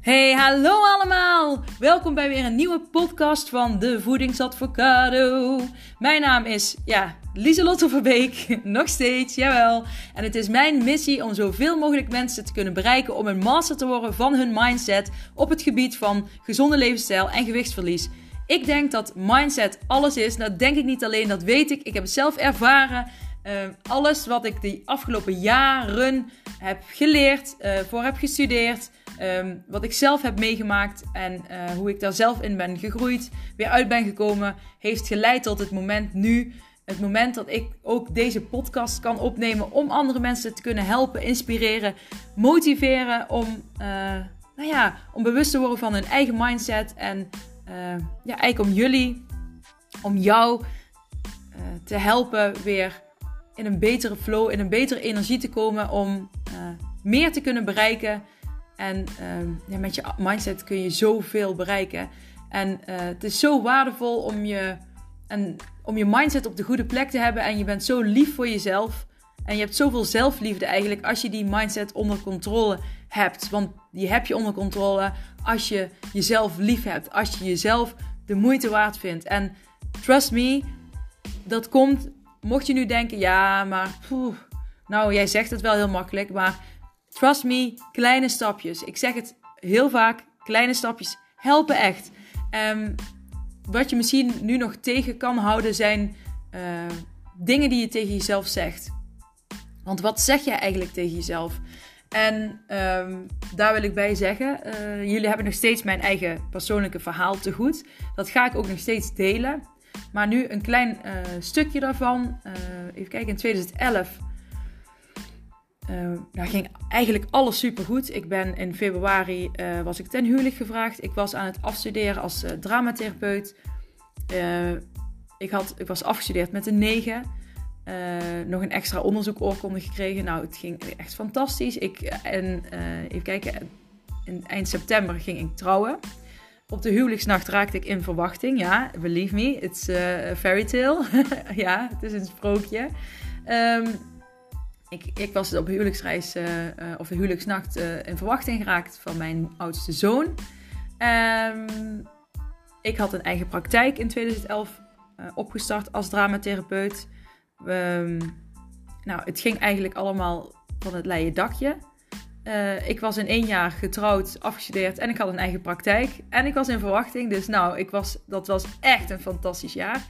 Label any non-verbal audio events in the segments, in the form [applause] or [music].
Hey, hallo allemaal! Welkom bij weer een nieuwe podcast van de Voedingsadvocado. Mijn naam is, ja, Lieselotte Verbeek, [laughs] nog steeds, jawel. En het is mijn missie om zoveel mogelijk mensen te kunnen bereiken om een master te worden van hun mindset op het gebied van gezonde levensstijl en gewichtsverlies. Ik denk dat mindset alles is. Dat denk ik niet alleen, dat weet ik. Ik heb het zelf ervaren. Uh, alles wat ik de afgelopen jaren heb geleerd, uh, voor heb gestudeerd, um, wat ik zelf heb meegemaakt en uh, hoe ik daar zelf in ben gegroeid, weer uit ben gekomen, heeft geleid tot het moment nu. Het moment dat ik ook deze podcast kan opnemen om andere mensen te kunnen helpen, inspireren, motiveren om, nou ja, om bewust te worden van hun eigen mindset en ja, eigenlijk om jullie, om jou te helpen weer in een betere flow, in een betere energie te komen om meer te kunnen bereiken. En uh, ja, met je mindset kun je zoveel bereiken. En uh, het is zo waardevol om je, en, om je mindset op de goede plek te hebben. En je bent zo lief voor jezelf. En je hebt zoveel zelfliefde eigenlijk als je die mindset onder controle hebt. Want die heb je onder controle als je jezelf lief hebt. Als je jezelf de moeite waard vindt. En trust me, dat komt mocht je nu denken, ja, maar nou, jij zegt het wel heel makkelijk, maar trust me, kleine stapjes. Ik zeg het heel vaak, kleine stapjes helpen echt. Um, wat je misschien nu nog tegen kan houden zijn uh, dingen die je tegen jezelf zegt. Want wat zeg jij eigenlijk tegen jezelf? En um, daar wil ik bij zeggen, uh, jullie hebben nog steeds mijn eigen persoonlijke verhaal te goed. Dat ga ik ook nog steeds delen. Maar nu een klein uh, stukje daarvan. Even kijken, in 2011 uh, nou, ging eigenlijk alles super goed. Ik ben in februari was ik ten huwelijk gevraagd. Ik was aan het afstuderen als dramatherapeut. ik, had, ik was afgestudeerd met een 9. nog een extra onderzoekoorkonde gekregen. Nou, het ging echt fantastisch. Ik, en even kijken, in eind september ging ik trouwen. Op de huwelijksnacht raakte ik in verwachting. Ja, believe me, it's a fairy tale. [laughs] ja, het is een sprookje. Um, ik, ik, was op huwelijksreis, uh, uh, of huwelijksnacht, uh, in verwachting geraakt van mijn oudste zoon. Um, ik had een eigen praktijk in 2011 opgestart als dramatherapeut. Um, nou, het ging eigenlijk allemaal van het leien dakje. Ik was in één jaar getrouwd, afgestudeerd en ik had een eigen praktijk. En ik was in verwachting, dus nou, ik was, dat was echt een fantastisch jaar.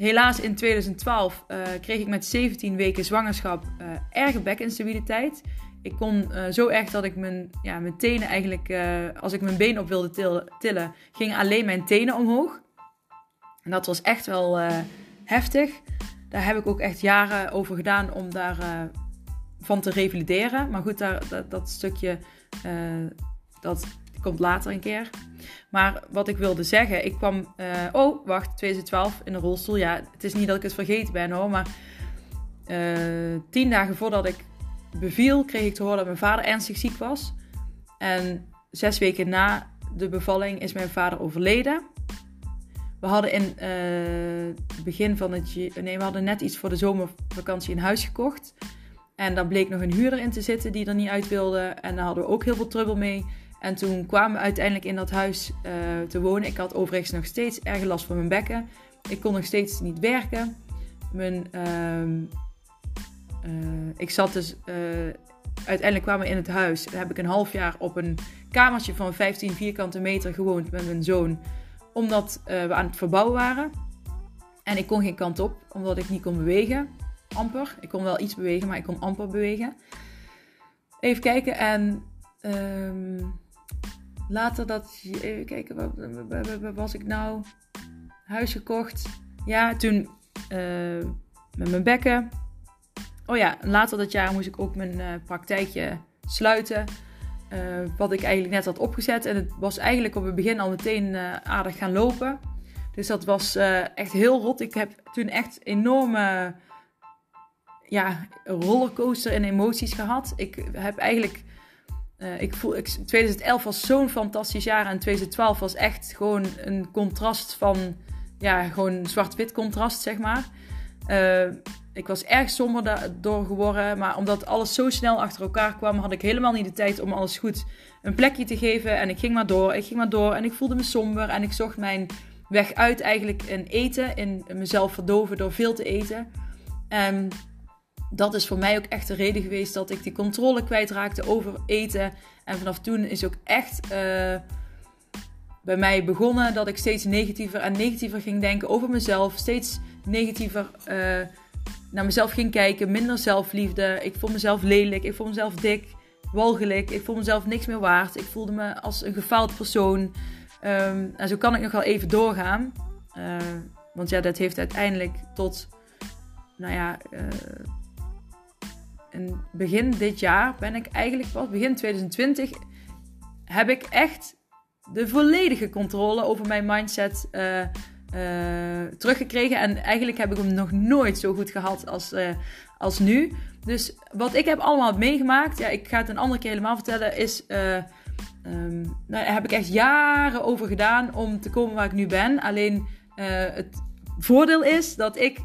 Helaas in 2012 uh, kreeg ik met 17 weken zwangerschap uh, erge bekinstabiliteit. Ik kon zo erg dat ik mijn, ja, mijn tenen eigenlijk, als ik mijn been op wilde tillen, gingen alleen mijn tenen omhoog. En dat was echt wel heftig. Daar heb ik ook echt jaren over gedaan om daar van te revalideren. Maar goed, daar, dat, dat stukje dat komt later een keer. Maar wat ik wilde zeggen, ik kwam, uh, oh wacht, 2012 in de rolstoel. Ja, het is niet dat ik het vergeten ben hoor, maar uh, tien dagen voordat ik beviel, kreeg ik te horen dat mijn vader ernstig ziek was. En zes weken na de bevalling is mijn vader overleden. We hadden in het begin van het nee, we hadden net iets voor de zomervakantie een huis gekocht. En daar bleek nog een huurder in te zitten die er niet uit wilde. En daar hadden we ook heel veel trubbel mee. En toen kwamen we uiteindelijk in dat huis uh, te wonen. Ik had overigens nog steeds erg last van mijn bekken. Ik kon nog steeds niet werken. Mijn, uh, uh, ik zat dus. Uh, uiteindelijk kwamen we in het huis. Daar heb ik een half jaar op een kamertje van 15 vierkante meter gewoond met mijn zoon. Omdat we aan het verbouwen waren. En ik kon geen kant op, omdat ik niet kon bewegen amper. Ik kon wel iets bewegen, maar ik kon amper bewegen. Even kijken en um, later dat... Even kijken, waar, was ik nou? Huis gekocht. Ja, toen uh, met mijn bekken. Oh ja, later dat jaar moest ik ook mijn uh, praktijkje sluiten. Uh, wat ik eigenlijk net had opgezet. En het was eigenlijk op het begin al meteen aardig gaan lopen. Dus dat was echt heel rot. Ik heb toen echt enorme ja, rollercoaster in emoties gehad. Ik heb eigenlijk. Uh, ik voel, ik, 2011 was zo'n fantastisch jaar en 2012 was echt gewoon een contrast van, ja, gewoon zwart-wit contrast, zeg maar. Uh, ik was erg somber door geworden. Maar omdat alles zo snel achter elkaar kwam, had ik helemaal niet de tijd om alles goed een plekje te geven. En ik ging maar door, ik ging maar door. En ik voelde me somber. En ik zocht mijn weg uit eigenlijk in eten. In mezelf verdoven door veel te eten. En dat is voor mij ook echt de reden geweest dat ik die controle kwijtraakte over eten. En vanaf toen is ook echt uh, bij mij begonnen dat ik steeds negatiever en negatiever ging denken over mezelf. Steeds negatiever uh, naar mezelf ging kijken. Minder zelfliefde. Ik vond mezelf lelijk. Ik vond mezelf dik. Walgelijk. Ik vond mezelf niks meer waard. Ik voelde me als een gefaald persoon. Um, en zo kan ik nog wel even doorgaan. Uh, want ja, dat heeft uiteindelijk tot, nou ja, in begin dit jaar ben ik eigenlijk pas, begin 2020, heb ik echt de volledige controle over mijn mindset uh, uh, teruggekregen. En eigenlijk heb ik hem nog nooit zo goed gehad als, uh, als nu. Dus wat ik heb allemaal meegemaakt, ja, ik ga het een andere keer helemaal vertellen, is. Um, nou, daar heb ik echt jaren over gedaan om te komen waar ik nu ben. Alleen het voordeel is dat ik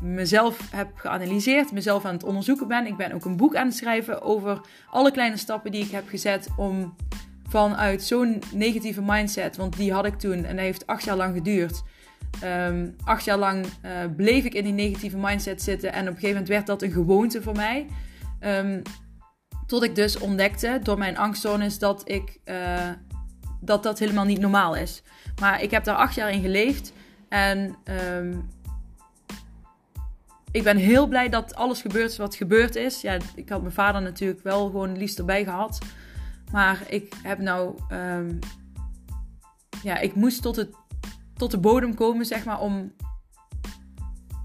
mezelf heb geanalyseerd, mezelf aan het onderzoeken ben. Ik ben ook een boek aan het schrijven over alle kleine stappen die ik heb gezet om vanuit zo'n negatieve mindset, want die had ik toen en dat heeft acht jaar lang geduurd. Um, acht jaar lang uh, bleef ik in die negatieve mindset zitten en op een gegeven moment werd dat een gewoonte voor mij. Um, tot ik dus ontdekte door mijn angststoornis dat ik uh, dat dat helemaal niet normaal is. Maar ik heb daar acht jaar in geleefd en um, ik ben heel blij dat alles gebeurd is wat gebeurd is. Ja, ik had mijn vader natuurlijk wel gewoon liefst erbij gehad. Maar ik heb nou. Um, ja, ik moest tot, het, tot de bodem komen, zeg maar, om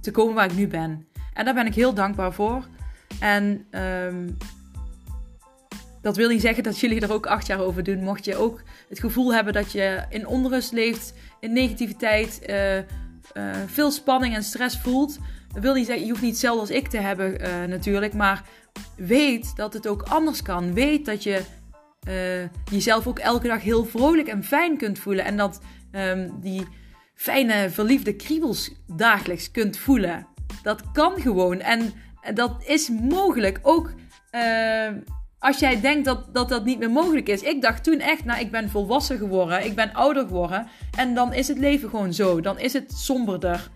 te komen waar ik nu ben. En daar ben ik heel dankbaar voor. En um, dat wil niet zeggen dat jullie er ook acht jaar over doen. Mocht je ook het gevoel hebben dat je in onrust leeft, in negativiteit, uh, uh, veel spanning en stress voelt. Wil niet zeggen, je hoeft niet hetzelfde als ik te hebben uh, natuurlijk. Maar weet dat het ook anders kan. Weet dat je uh, jezelf ook elke dag heel vrolijk en fijn kunt voelen. En dat um, die fijne, verliefde kriebels dagelijks kunt voelen. Dat kan gewoon. En dat is mogelijk. Ook als jij denkt dat, dat dat niet meer mogelijk is. Ik dacht toen echt, nou, ik ben volwassen geworden. Ik ben ouder geworden. En dan is het leven gewoon zo. Dan is het somberder.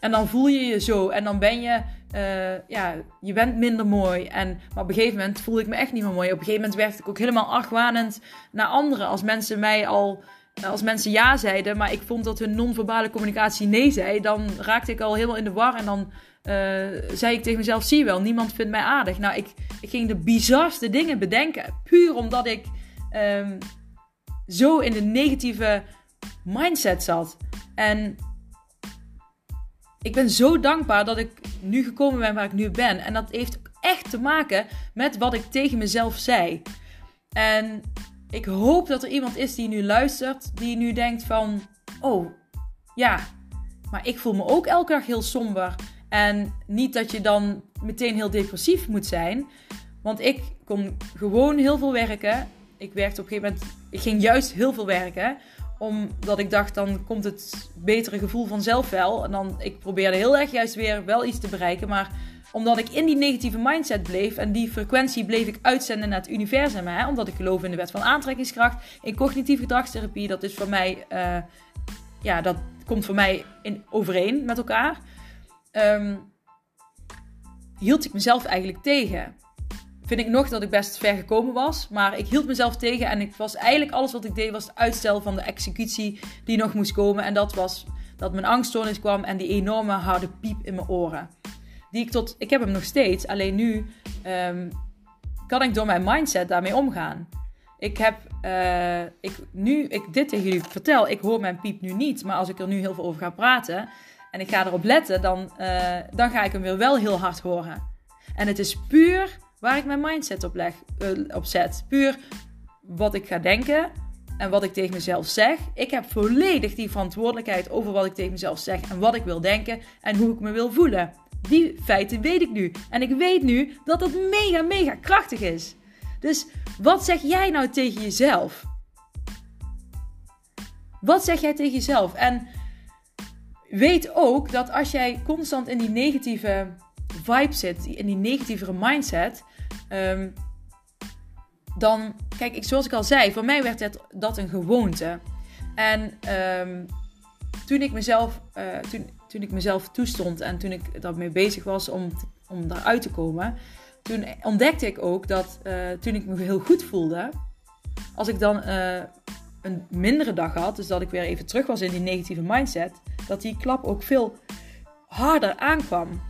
En dan voel je je zo. En dan ben je uh, ja, je bent minder mooi. En, maar op een gegeven moment voelde ik me echt niet meer mooi. Op een gegeven moment werd ik ook helemaal argwanend naar anderen. Als mensen mij al, als mensen ja zeiden, maar ik vond dat hun non-verbale communicatie nee zei, dan raakte ik al helemaal in de war. En dan uh, zei ik tegen mezelf: zie je wel, niemand vindt mij aardig. Nou, ik, ik ging de bizarste dingen bedenken. Puur omdat ik um, zo in de negatieve mindset zat. En ik ben zo dankbaar dat ik nu gekomen ben waar ik nu ben. En dat heeft echt te maken met wat ik tegen mezelf zei. En ik hoop dat er iemand is die nu luistert, die nu denkt van, oh ja, maar ik voel me ook elke dag heel somber. En niet dat je dan meteen heel depressief moet zijn. Want ik kon gewoon heel veel werken. Ik werkte op een gegeven moment, ik ging juist heel veel werken omdat ik dacht, dan komt het betere gevoel vanzelf wel. En dan, ik probeerde heel erg juist weer wel iets te bereiken. Maar omdat ik in die negatieve mindset bleef en die frequentie bleef ik uitzenden naar het universum. Omdat ik geloof in de wet van aantrekkingskracht, in cognitieve gedragstherapie. Dat is voor mij, uh, ja, dat komt voor mij in, overeen met elkaar. Um, hield ik mezelf eigenlijk tegen vind ik nog dat ik best ver gekomen was. Maar ik hield mezelf tegen en ik was eigenlijk alles wat ik deed was het uitstel van de executie die nog moest komen. En dat was dat mijn angststoornis kwam en die enorme harde piep in mijn oren. Die ik tot, ik heb hem nog steeds, alleen nu um, kan ik door mijn mindset daarmee omgaan. Ik heb, uh, ik, nu ik dit tegen jullie vertel, ik hoor mijn piep nu niet. Maar als ik er nu heel veel over ga praten en ik ga erop letten, dan, uh, dan ga ik hem weer wel heel hard horen. En het is puur waar ik mijn mindset op, leg, uh, op zet. Puur wat ik ga denken en wat ik tegen mezelf zeg. Ik heb volledig die verantwoordelijkheid over wat ik tegen mezelf zeg en wat ik wil denken en hoe ik me wil voelen. Die feiten weet ik nu. En ik weet nu dat het mega, mega krachtig is. Dus wat zeg jij nou tegen jezelf? Wat zeg jij tegen jezelf? En weet ook dat als jij constant in die negatieve vibe zit, in die negatieve mindset, ehm, dan, kijk, ik, zoals ik al zei, voor mij werd het, dat een gewoonte. En um, toen ik mezelf, uh, toen, toen ik mezelf toestond en toen ik daarmee bezig was om, om daaruit te komen, toen ontdekte ik ook dat uh, toen ik me heel goed voelde, als ik dan uh, een mindere dag had, dus dat ik weer even terug was in die negatieve mindset, dat die klap ook veel harder aankwam.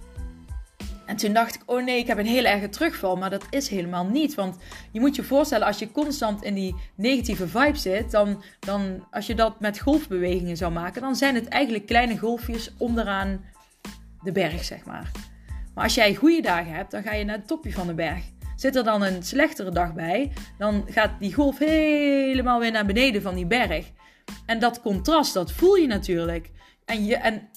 En toen dacht ik, oh nee, ik heb een hele erge terugval. Maar dat is helemaal niet. Want je moet je voorstellen, als je constant in die negatieve vibe zit, dan, dan als je dat met golfbewegingen zou maken, dan zijn het eigenlijk kleine golfjes onderaan de berg, zeg maar. Maar als jij goede dagen hebt, dan ga je naar het topje van de berg. Zit er dan een slechtere dag bij, dan gaat die golf helemaal weer naar beneden van die berg. En dat contrast, dat voel je natuurlijk. En, je, en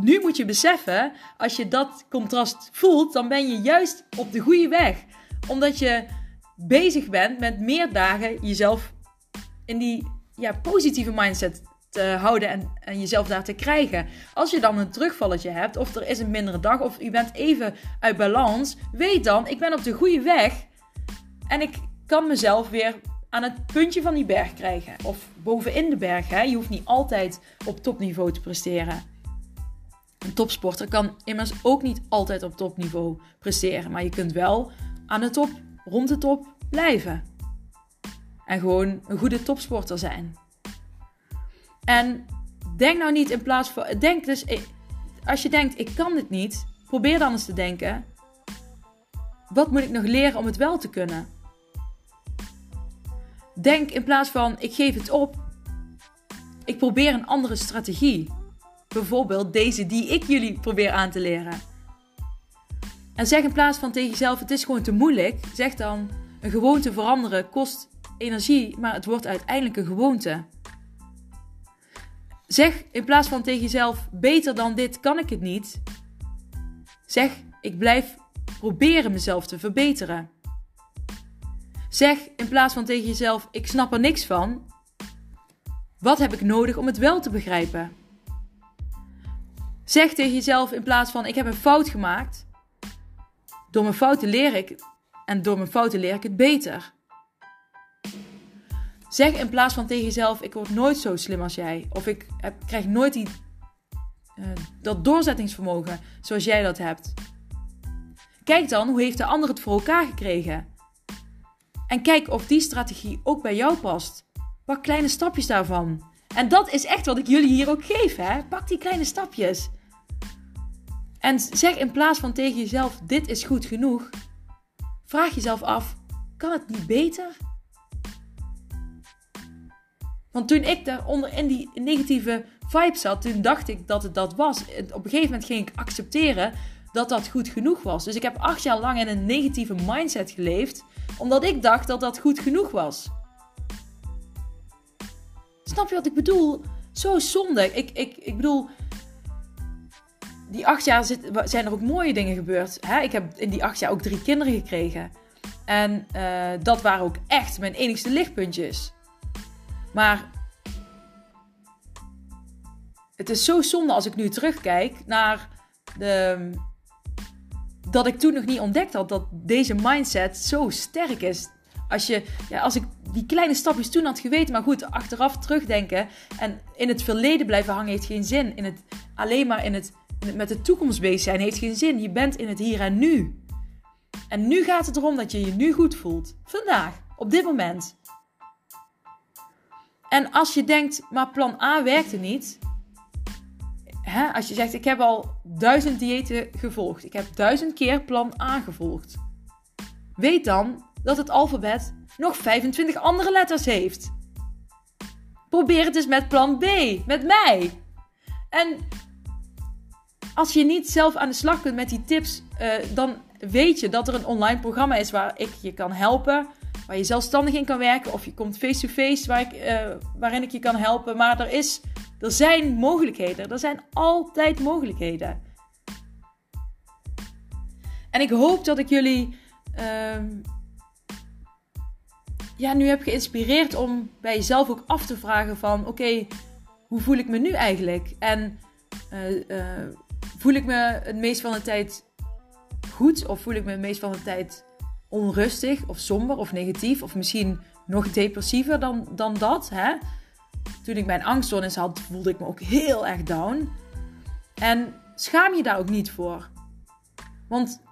nu moet je beseffen, als je dat contrast voelt, dan ben je juist op de goede weg. Omdat je bezig bent met meer dagen jezelf in die ja, positieve mindset houden en, en jezelf daar te krijgen. Als je dan een terugvalletje hebt, of er is een mindere dag, of je bent even uit balans, weet dan, ik ben op de goede weg. En ik kan mezelf weer aan het puntje van die berg krijgen. Of bovenin de berg. Hè? Je hoeft niet altijd op topniveau te presteren. Een topsporter kan immers ook niet altijd op topniveau presteren. Maar je kunt wel aan de top, rond de top blijven. En gewoon een goede topsporter zijn. En denk nou niet in plaats van. Denk dus, als je denkt, ik kan dit niet, probeer dan eens te denken: wat moet ik nog leren om het wel te kunnen? Denk in plaats van ik geef het op, ik probeer een andere strategie. Bijvoorbeeld deze die ik jullie probeer aan te leren. En zeg in plaats van tegen jezelf het is gewoon te moeilijk, zeg dan een gewoonte veranderen kost energie, maar het wordt uiteindelijk een gewoonte. Zeg in plaats van tegen jezelf beter dan dit kan ik het niet. Zeg ik blijf proberen mezelf te verbeteren. Zeg in plaats van tegen jezelf: ik snap er niks van. Wat heb ik nodig om het wel te begrijpen? Zeg tegen jezelf in plaats van: ik heb een fout gemaakt. Door mijn fouten leer ik en door mijn fouten leer ik het beter. Zeg in plaats van tegen jezelf: ik word nooit zo slim als jij. Of ik heb, krijg nooit die, uh, dat doorzettingsvermogen zoals jij dat hebt. Kijk dan hoe heeft de ander het voor elkaar gekregen. En kijk of die strategie ook bij jou past. Pak kleine stapjes daarvan. En dat is echt wat ik jullie hier ook geef. Hè? Pak die kleine stapjes. En zeg in plaats van tegen jezelf: dit is goed genoeg. Vraag jezelf af: kan het niet beter? Want toen ik daaronder in die negatieve vibe zat, toen dacht ik dat het dat was. Op een gegeven moment ging ik accepteren dat dat goed genoeg was. Dus ik heb acht jaar lang in een negatieve mindset geleefd omdat ik dacht dat dat goed genoeg was. Snap je wat ik bedoel? Zo zonde. Ik, ik, ik bedoel, die acht jaar zit, zijn er ook mooie dingen gebeurd. Hè? Ik heb in die acht jaar ook drie kinderen gekregen. En uh, dat waren ook echt mijn enigste lichtpuntjes. Maar het is zo zonde als ik nu terugkijk naar de, dat ik toen nog niet ontdekt had dat deze mindset zo sterk is. Als, je, ja, als ik die kleine stapjes toen had geweten, maar goed, achteraf terugdenken en in het verleden blijven hangen heeft geen zin. In het, alleen maar in het, in het met de toekomst bezig zijn heeft geen zin. Je bent in het hier en nu. En nu gaat het erom dat je je nu goed voelt. Vandaag, op dit moment. En als je denkt, maar plan A werkte niet, hè, als je zegt, ik heb al duizend diëten gevolgd. Ik heb duizend keer plan A gevolgd. Weet dan dat het alfabet nog 25 andere letters heeft. Probeer het eens met plan B, met mij. En als je niet zelf aan de slag kunt met die tips, uh, dan weet je dat er een online programma is waar ik je kan helpen. Waar je zelfstandig in kan werken. Of je komt face-to-face waar ik, uh, waarin ik je kan helpen. Maar er is er zijn mogelijkheden. Er zijn altijd mogelijkheden. En ik hoop dat ik jullie uh, ja, nu heb geïnspireerd om bij jezelf ook af te vragen van... Oké, hoe voel ik me nu eigenlijk? En voel ik me het meest van de tijd goed of voel ik me het meest van de tijd onrustig of somber of negatief of misschien nog depressiever dan, dan dat. Hè? Toen ik mijn angststoornis had, voelde ik me ook heel erg down. En schaam je daar ook niet voor. Want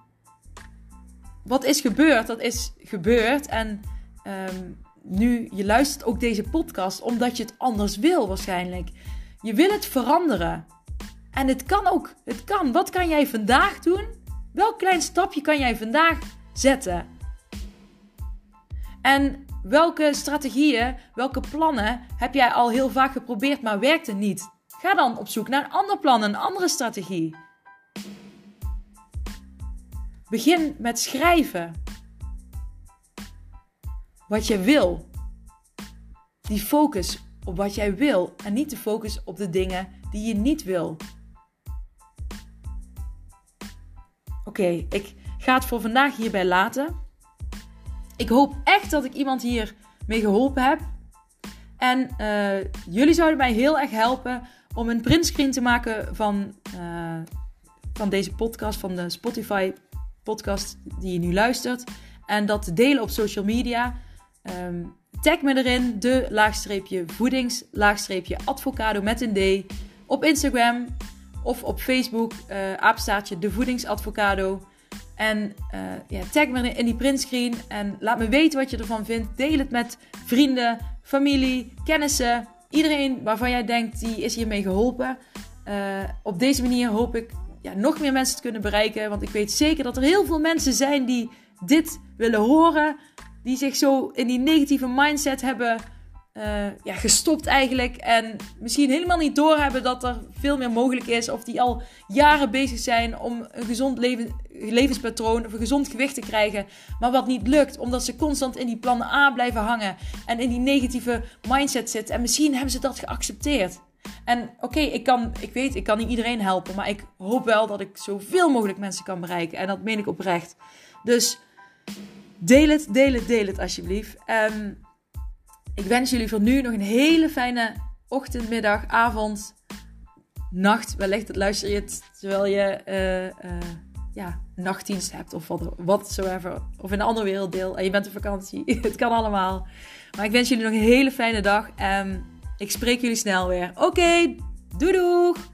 wat is gebeurd, dat is gebeurd. En ehm, nu, je luistert ook deze podcast omdat je het anders wil waarschijnlijk. Je wil het veranderen. En het kan ook. Het kan. Wat kan jij vandaag doen? Welk klein stapje kan jij vandaag zetten? En welke strategieën, welke plannen heb jij al heel vaak geprobeerd, maar werkte niet? Ga dan op zoek naar een ander plan, een andere strategie. Begin met schrijven. Wat je wil. Die focus op wat jij wil en niet de focus op de dingen die je niet wil. Oké, ik ga het voor vandaag hierbij laten. Ik hoop echt dat ik iemand hier mee geholpen heb. En uh, jullie zouden mij heel erg helpen om een printscreen te maken van, uh, van deze podcast, van de Spotify podcast die je nu luistert. En dat te delen op social media. Um, tag me erin, de laagstreepje voedings, laagstreepje advocado met een D. Op Instagram of op Facebook, uh, apenstaartje de voedingsadvocado. En uh, ja, tag me in die printscreen en laat me weten wat je ervan vindt. Deel het met vrienden, familie, kennissen. Iedereen waarvan jij denkt, die is hiermee geholpen. Uh, op deze manier hoop ik ja, nog meer mensen te kunnen bereiken. Want ik weet zeker dat er heel veel mensen zijn die dit willen horen. Die zich zo in die negatieve mindset hebben uh, ja, gestopt eigenlijk. En misschien helemaal niet doorhebben dat er veel meer mogelijk is. Of die al jaren bezig zijn om een gezond leven, levenspatroon of een gezond gewicht te krijgen. Maar wat niet lukt, omdat ze constant in die plannen A blijven hangen. En in die negatieve mindset zitten. En misschien hebben ze dat geaccepteerd. En oké, ik kan, ik weet, ik kan niet iedereen helpen. Maar ik hoop wel dat ik zoveel mogelijk mensen kan bereiken. En dat meen ik oprecht. Dus deel het, deel het, deel het alsjeblieft. Um, ik wens jullie voor nu nog een hele fijne ochtend, middag, avond, nacht. Wellicht luister je het terwijl je uh, uh, ja, nachtdienst hebt of wat whatsoever. Of in een ander werelddeel en je bent op vakantie. [laughs] het kan allemaal. Maar ik wens jullie nog een hele fijne dag en ik spreek jullie snel weer. Oké, doei doeg!